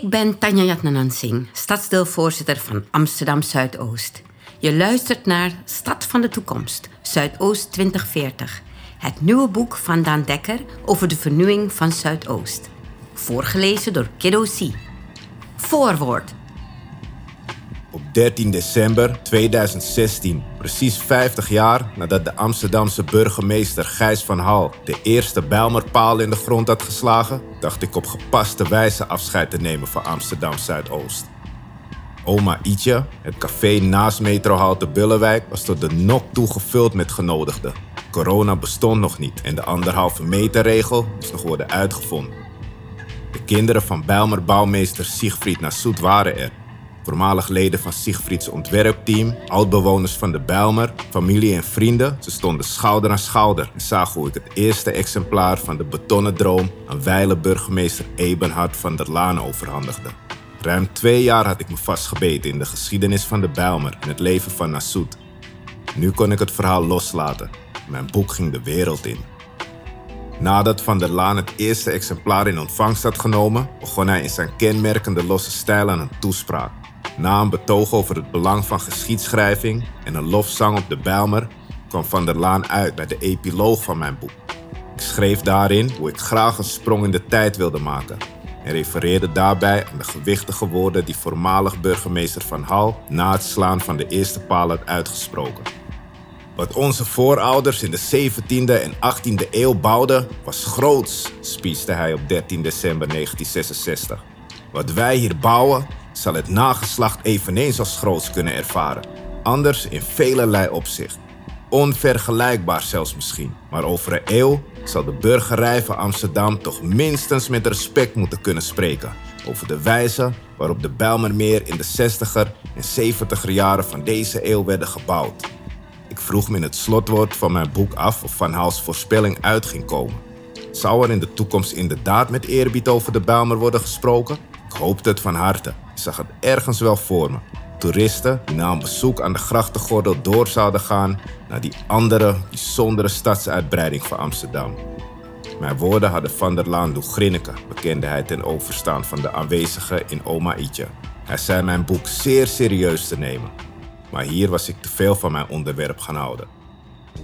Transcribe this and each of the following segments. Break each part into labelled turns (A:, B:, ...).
A: Ik ben Tanja Jatnanan Singh, stadsdeelvoorzitter van Amsterdam Zuidoost. Je luistert naar Stad van de Toekomst, Zuidoost 2040. Het nieuwe boek van Daan Dekker over de vernieuwing van Zuidoost. Voorgelezen door Kiddo C. Voorwoord.
B: Op 13 december 2016, precies 50 jaar nadat de Amsterdamse burgemeester Gijs van Hal de eerste Bijlmerpaal in de grond had geslagen, dacht ik op gepaste wijze afscheid te nemen van Amsterdam Zuidoost. Oma Ietje, het café naast metrohalte Bullewijk, was tot de nok toe gevuld met genodigden. Corona bestond nog niet en de anderhalve meter regel moest nog worden uitgevonden. De kinderen van Bijlmer bouwmeester Siegfried Nassoet waren er voormalig leden van Siegfrieds ontwerpteam, oudbewoners van de Bijlmer, familie en vrienden. Ze stonden schouder aan schouder en zagen hoe ik het eerste exemplaar van de betonnen droom aan wijle burgemeester Ebenhard van der Laan overhandigde. Ruim twee jaar had ik me vastgebeten in de geschiedenis van de Bijlmer en het leven van Nassoud. Nu kon ik het verhaal loslaten. Mijn boek ging de wereld in. Nadat Van der Laan het eerste exemplaar in ontvangst had genomen, begon hij in zijn kenmerkende losse stijl aan een toespraak. Na een betoog over het belang van geschiedschrijving en een lofzang op de Bijlmer kwam Van der Laan uit bij de epiloog van mijn boek. Ik schreef daarin hoe ik graag een sprong in de tijd wilde maken en refereerde daarbij aan de gewichtige woorden die voormalig burgemeester Van Hal na het slaan van de eerste paal had uitgesproken. Wat onze voorouders in de 17e en 18e eeuw bouwden, was groots, spieste hij op 13 december 1966. Wat wij hier bouwen, zal het nageslacht eveneens als groots kunnen ervaren. Anders in velelei opzicht. Onvergelijkbaar zelfs misschien. Maar over een eeuw zal de burgerij van Amsterdam toch minstens met respect moeten kunnen spreken over de wijze waarop de Bijlmermeer in de 60er en 70er jaren van deze eeuw werden gebouwd. Ik vroeg me in het slotwoord van mijn boek af of Van Hals voorspelling uit ging komen. Zou er in de toekomst inderdaad met eerbied over de Bijlmer worden gesproken? Ik hoopte het van harte. Ik zag het ergens wel voor me. Toeristen die na een bezoek aan de grachtengordel door zouden gaan naar die andere, bijzondere stadsuitbreiding van Amsterdam. Mijn woorden hadden Van der Laan doen grinniken, bekende hij ten overstaan van de aanwezigen in Oma. Hij zei mijn boek zeer serieus te nemen. Maar hier was ik te veel van mijn onderwerp gaan houden.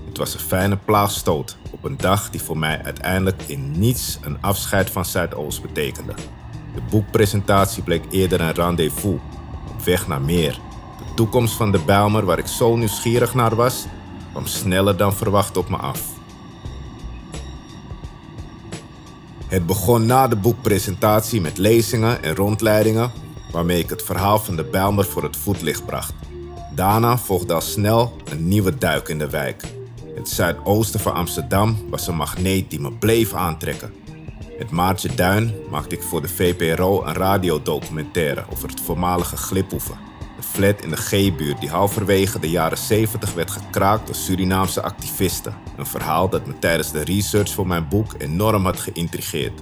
B: Het was een fijne plaagstoot op een dag die voor mij uiteindelijk in niets een afscheid van Zuidoost betekende. De boekpresentatie bleek eerder een rendezvous, op weg naar meer. De toekomst van de Bijlmer, waar ik zo nieuwsgierig naar was, kwam sneller dan verwacht op me af. Het begon na de boekpresentatie met lezingen en rondleidingen, waarmee ik het verhaal van de Bijlmer voor het voetlicht bracht. Daarna volgde al snel een nieuwe duik in de wijk. Het zuidoosten van Amsterdam was een magneet die me bleef aantrekken. Met Maartje Duin maakte ik voor de VPRO een radiodocumentaire over het voormalige Gliphoeven. De flat in de G-buurt die halverwege de jaren 70 werd gekraakt door Surinaamse activisten. Een verhaal dat me tijdens de research voor mijn boek enorm had geïntrigeerd.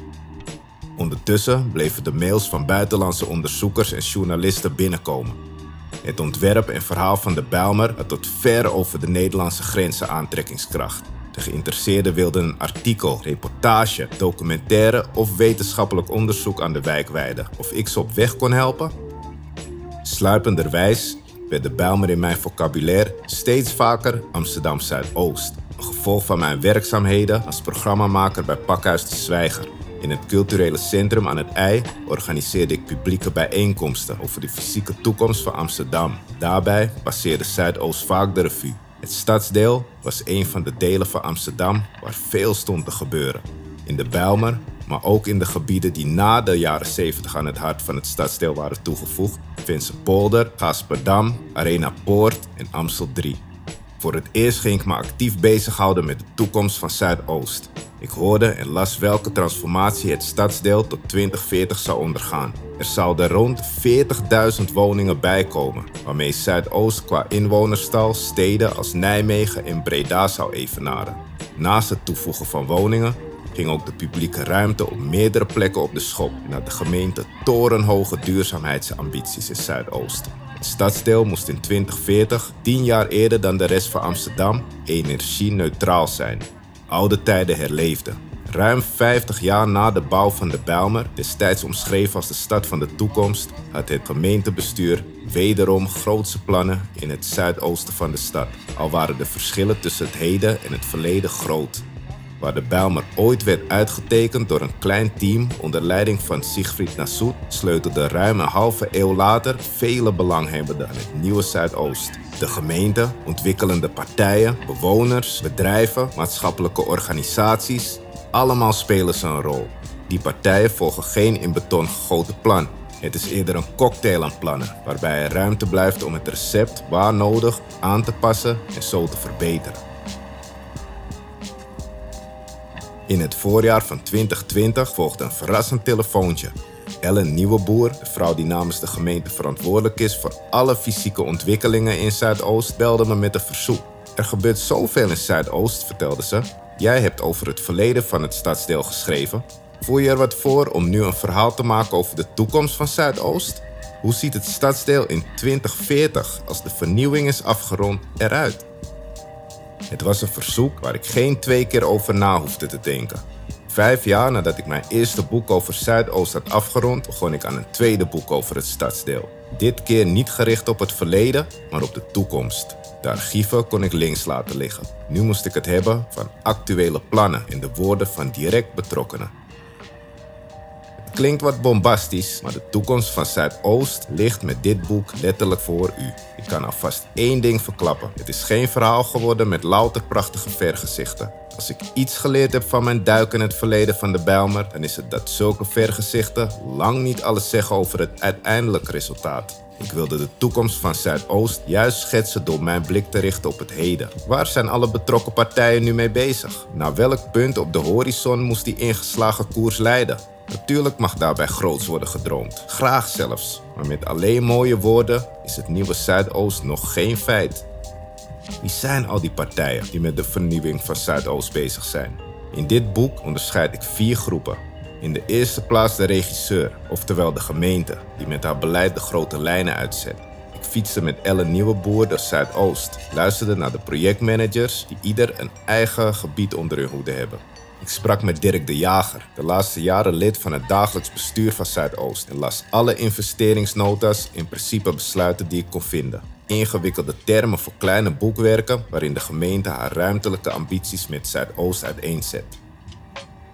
B: Ondertussen bleven de mails van buitenlandse onderzoekers en journalisten binnenkomen. Het ontwerp en verhaal van de Bijlmer had tot ver over de Nederlandse grenzen aantrekkingskracht. De geïnteresseerden wilden een artikel, reportage, documentaire of wetenschappelijk onderzoek aan de wijk wijden. Of ik ze op weg kon helpen? Sluipenderwijs werd de Bijlmer in mijn vocabulaire steeds vaker Amsterdam Zuidoost. Een gevolg van mijn werkzaamheden als programmamaker bij Pakhuis de Zwijger. In het culturele centrum aan het IJ organiseerde ik publieke bijeenkomsten over de fysieke toekomst van Amsterdam. Daarbij passeerde Zuidoost vaak de revue. Het stadsdeel was een van de delen van Amsterdam waar veel stond te gebeuren. In de Bijlmer, maar ook in de gebieden die na de jaren 70 aan het hart van het stadsdeel waren toegevoegd: Polder, Gasperdam, Arena Poort en Amstel 3. Voor het eerst ging ik me actief bezighouden met de toekomst van Zuidoost. Ik hoorde en las welke transformatie het stadsdeel tot 2040 zou ondergaan. Er zouden rond 40.000 woningen bijkomen, waarmee Zuidoost qua inwonerstal steden als Nijmegen en Breda zou evenaren. Naast het toevoegen van woningen ging ook de publieke ruimte op meerdere plekken op de schop en de gemeente torenhoge duurzaamheidsambities in Zuidoost. Het stadsdeel moest in 2040, tien jaar eerder dan de rest van Amsterdam, energie-neutraal zijn oude tijden herleefden. Ruim 50 jaar na de bouw van de Bijlmer, destijds omschreven als de stad van de toekomst, had het gemeentebestuur wederom grootse plannen in het zuidoosten van de stad. Al waren de verschillen tussen het heden en het verleden groot. Waar de Bijlmer ooit werd uitgetekend door een klein team onder leiding van Siegfried Nassoud, sleutelde ruim een halve eeuw later vele belanghebbenden aan het nieuwe Zuidoost. De gemeente, ontwikkelende partijen, bewoners, bedrijven, maatschappelijke organisaties, allemaal spelen ze een rol. Die partijen volgen geen in beton gegoten plan. Het is eerder een cocktail aan plannen, waarbij er ruimte blijft om het recept waar nodig aan te passen en zo te verbeteren. In het voorjaar van 2020 volgde een verrassend telefoontje. Ellen Nieuweboer, de vrouw die namens de gemeente verantwoordelijk is voor alle fysieke ontwikkelingen in Zuidoost, belde me met een verzoek. Er gebeurt zoveel in Zuidoost, vertelde ze. Jij hebt over het verleden van het stadsdeel geschreven. Voel je er wat voor om nu een verhaal te maken over de toekomst van Zuidoost? Hoe ziet het stadsdeel in 2040 als de vernieuwing is afgerond eruit? Het was een verzoek waar ik geen twee keer over na hoefde te denken. Vijf jaar nadat ik mijn eerste boek over Zuidoost had afgerond, begon ik aan een tweede boek over het stadsdeel. Dit keer niet gericht op het verleden, maar op de toekomst. De archieven kon ik links laten liggen. Nu moest ik het hebben van actuele plannen in de woorden van direct betrokkenen. Klinkt wat bombastisch, maar de toekomst van Zuidoost ligt met dit boek letterlijk voor u. Ik kan alvast één ding verklappen. Het is geen verhaal geworden met louter prachtige vergezichten. Als ik iets geleerd heb van mijn duik in het verleden van de Bijlmer, dan is het dat zulke vergezichten lang niet alles zeggen over het uiteindelijke resultaat. Ik wilde de toekomst van Zuidoost juist schetsen door mijn blik te richten op het heden. Waar zijn alle betrokken partijen nu mee bezig? Naar welk punt op de horizon moest die ingeslagen koers leiden? Natuurlijk mag daarbij groots worden gedroomd, graag zelfs. Maar met alleen mooie woorden is het nieuwe Zuidoost nog geen feit. Wie zijn al die partijen die met de vernieuwing van Zuidoost bezig zijn? In dit boek onderscheid ik vier groepen. In de eerste plaats de regisseur, oftewel de gemeente, die met haar beleid de grote lijnen uitzet. Ik fietste met Ellen Nieuweboer door Zuidoost, luisterde naar de projectmanagers die ieder een eigen gebied onder hun hoede hebben. Ik sprak met Dirk de Jager, de laatste jaren lid van het dagelijks bestuur van Zuidoost en las alle investeringsnota's, in principe besluiten die ik kon vinden. Ingewikkelde termen voor kleine boekwerken waarin de gemeente haar ruimtelijke ambities met Zuidoost uiteenzet.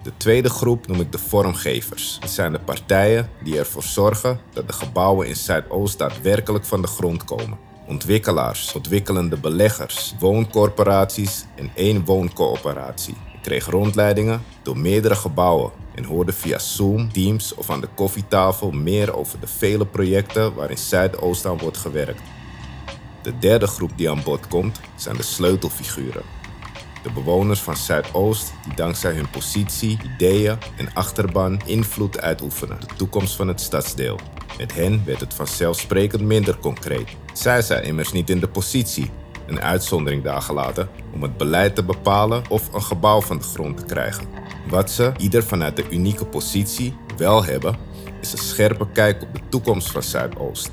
B: De tweede groep noem ik de vormgevers. Het zijn de partijen die ervoor zorgen dat de gebouwen in Zuidoost daadwerkelijk van de grond komen. Ontwikkelaars, ontwikkelende beleggers, wooncorporaties en één wooncoöperatie. Kreeg rondleidingen door meerdere gebouwen en hoorde via Zoom, Teams of aan de koffietafel meer over de vele projecten waarin Zuidoost aan wordt gewerkt. De derde groep die aan bod komt zijn de sleutelfiguren. De bewoners van Zuidoost die dankzij hun positie, ideeën en achterban invloed uitoefenen de toekomst van het stadsdeel. Met hen werd het vanzelfsprekend minder concreet. Zij zijn immers niet in de positie, een uitzondering daar gelaten, om het beleid te bepalen of een gebouw van de grond te krijgen. Wat ze, ieder vanuit de unieke positie, wel hebben, is een scherpe kijk op de toekomst van Zuidoost.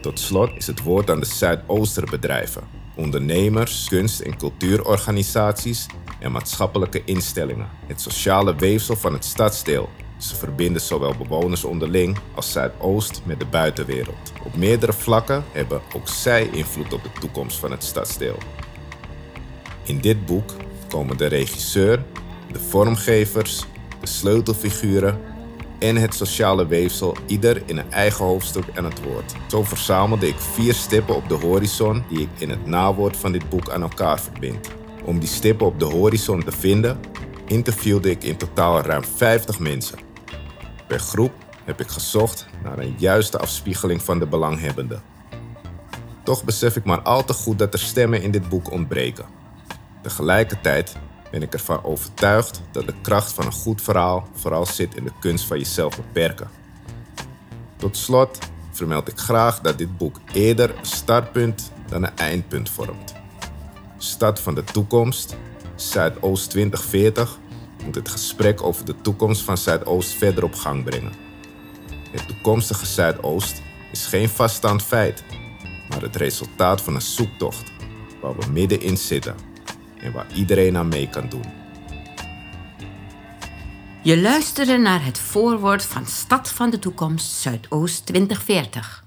B: Tot slot is het woord aan de Zuidoosterbedrijven, ondernemers, kunst- en cultuurorganisaties en maatschappelijke instellingen. Het sociale weefsel van het stadsdeel. Ze verbinden zowel bewoners onderling als Zuidoost met de buitenwereld. Op meerdere vlakken hebben ook zij invloed op de toekomst van het stadsdeel. In dit boek komen de regisseur, de vormgevers, de sleutelfiguren en het sociale weefsel ieder in een eigen hoofdstuk aan het woord. Zo verzamelde ik vier stippen op de horizon die ik in het nawoord van dit boek aan elkaar verbind. Om die stippen op de horizon te vinden, interviewde ik in totaal ruim 50 mensen. Per groep heb ik gezocht naar een juiste afspiegeling van de belanghebbenden. Toch besef ik maar al te goed dat er stemmen in dit boek ontbreken. Tegelijkertijd ben ik ervan overtuigd dat de kracht van een goed verhaal vooral zit in de kunst van jezelf beperken. Tot slot vermeld ik graag dat dit boek eerder een startpunt dan een eindpunt vormt. Stad van de toekomst, Zuidoost 2040, moet het gesprek over de toekomst van Zuidoost verder op gang brengen. Het toekomstige Zuidoost is geen vaststaand feit, maar het resultaat van een zoektocht waar we middenin zitten en waar iedereen aan mee kan doen.
A: Je luisterde naar het voorwoord van Stad van de Toekomst Zuidoost 2040.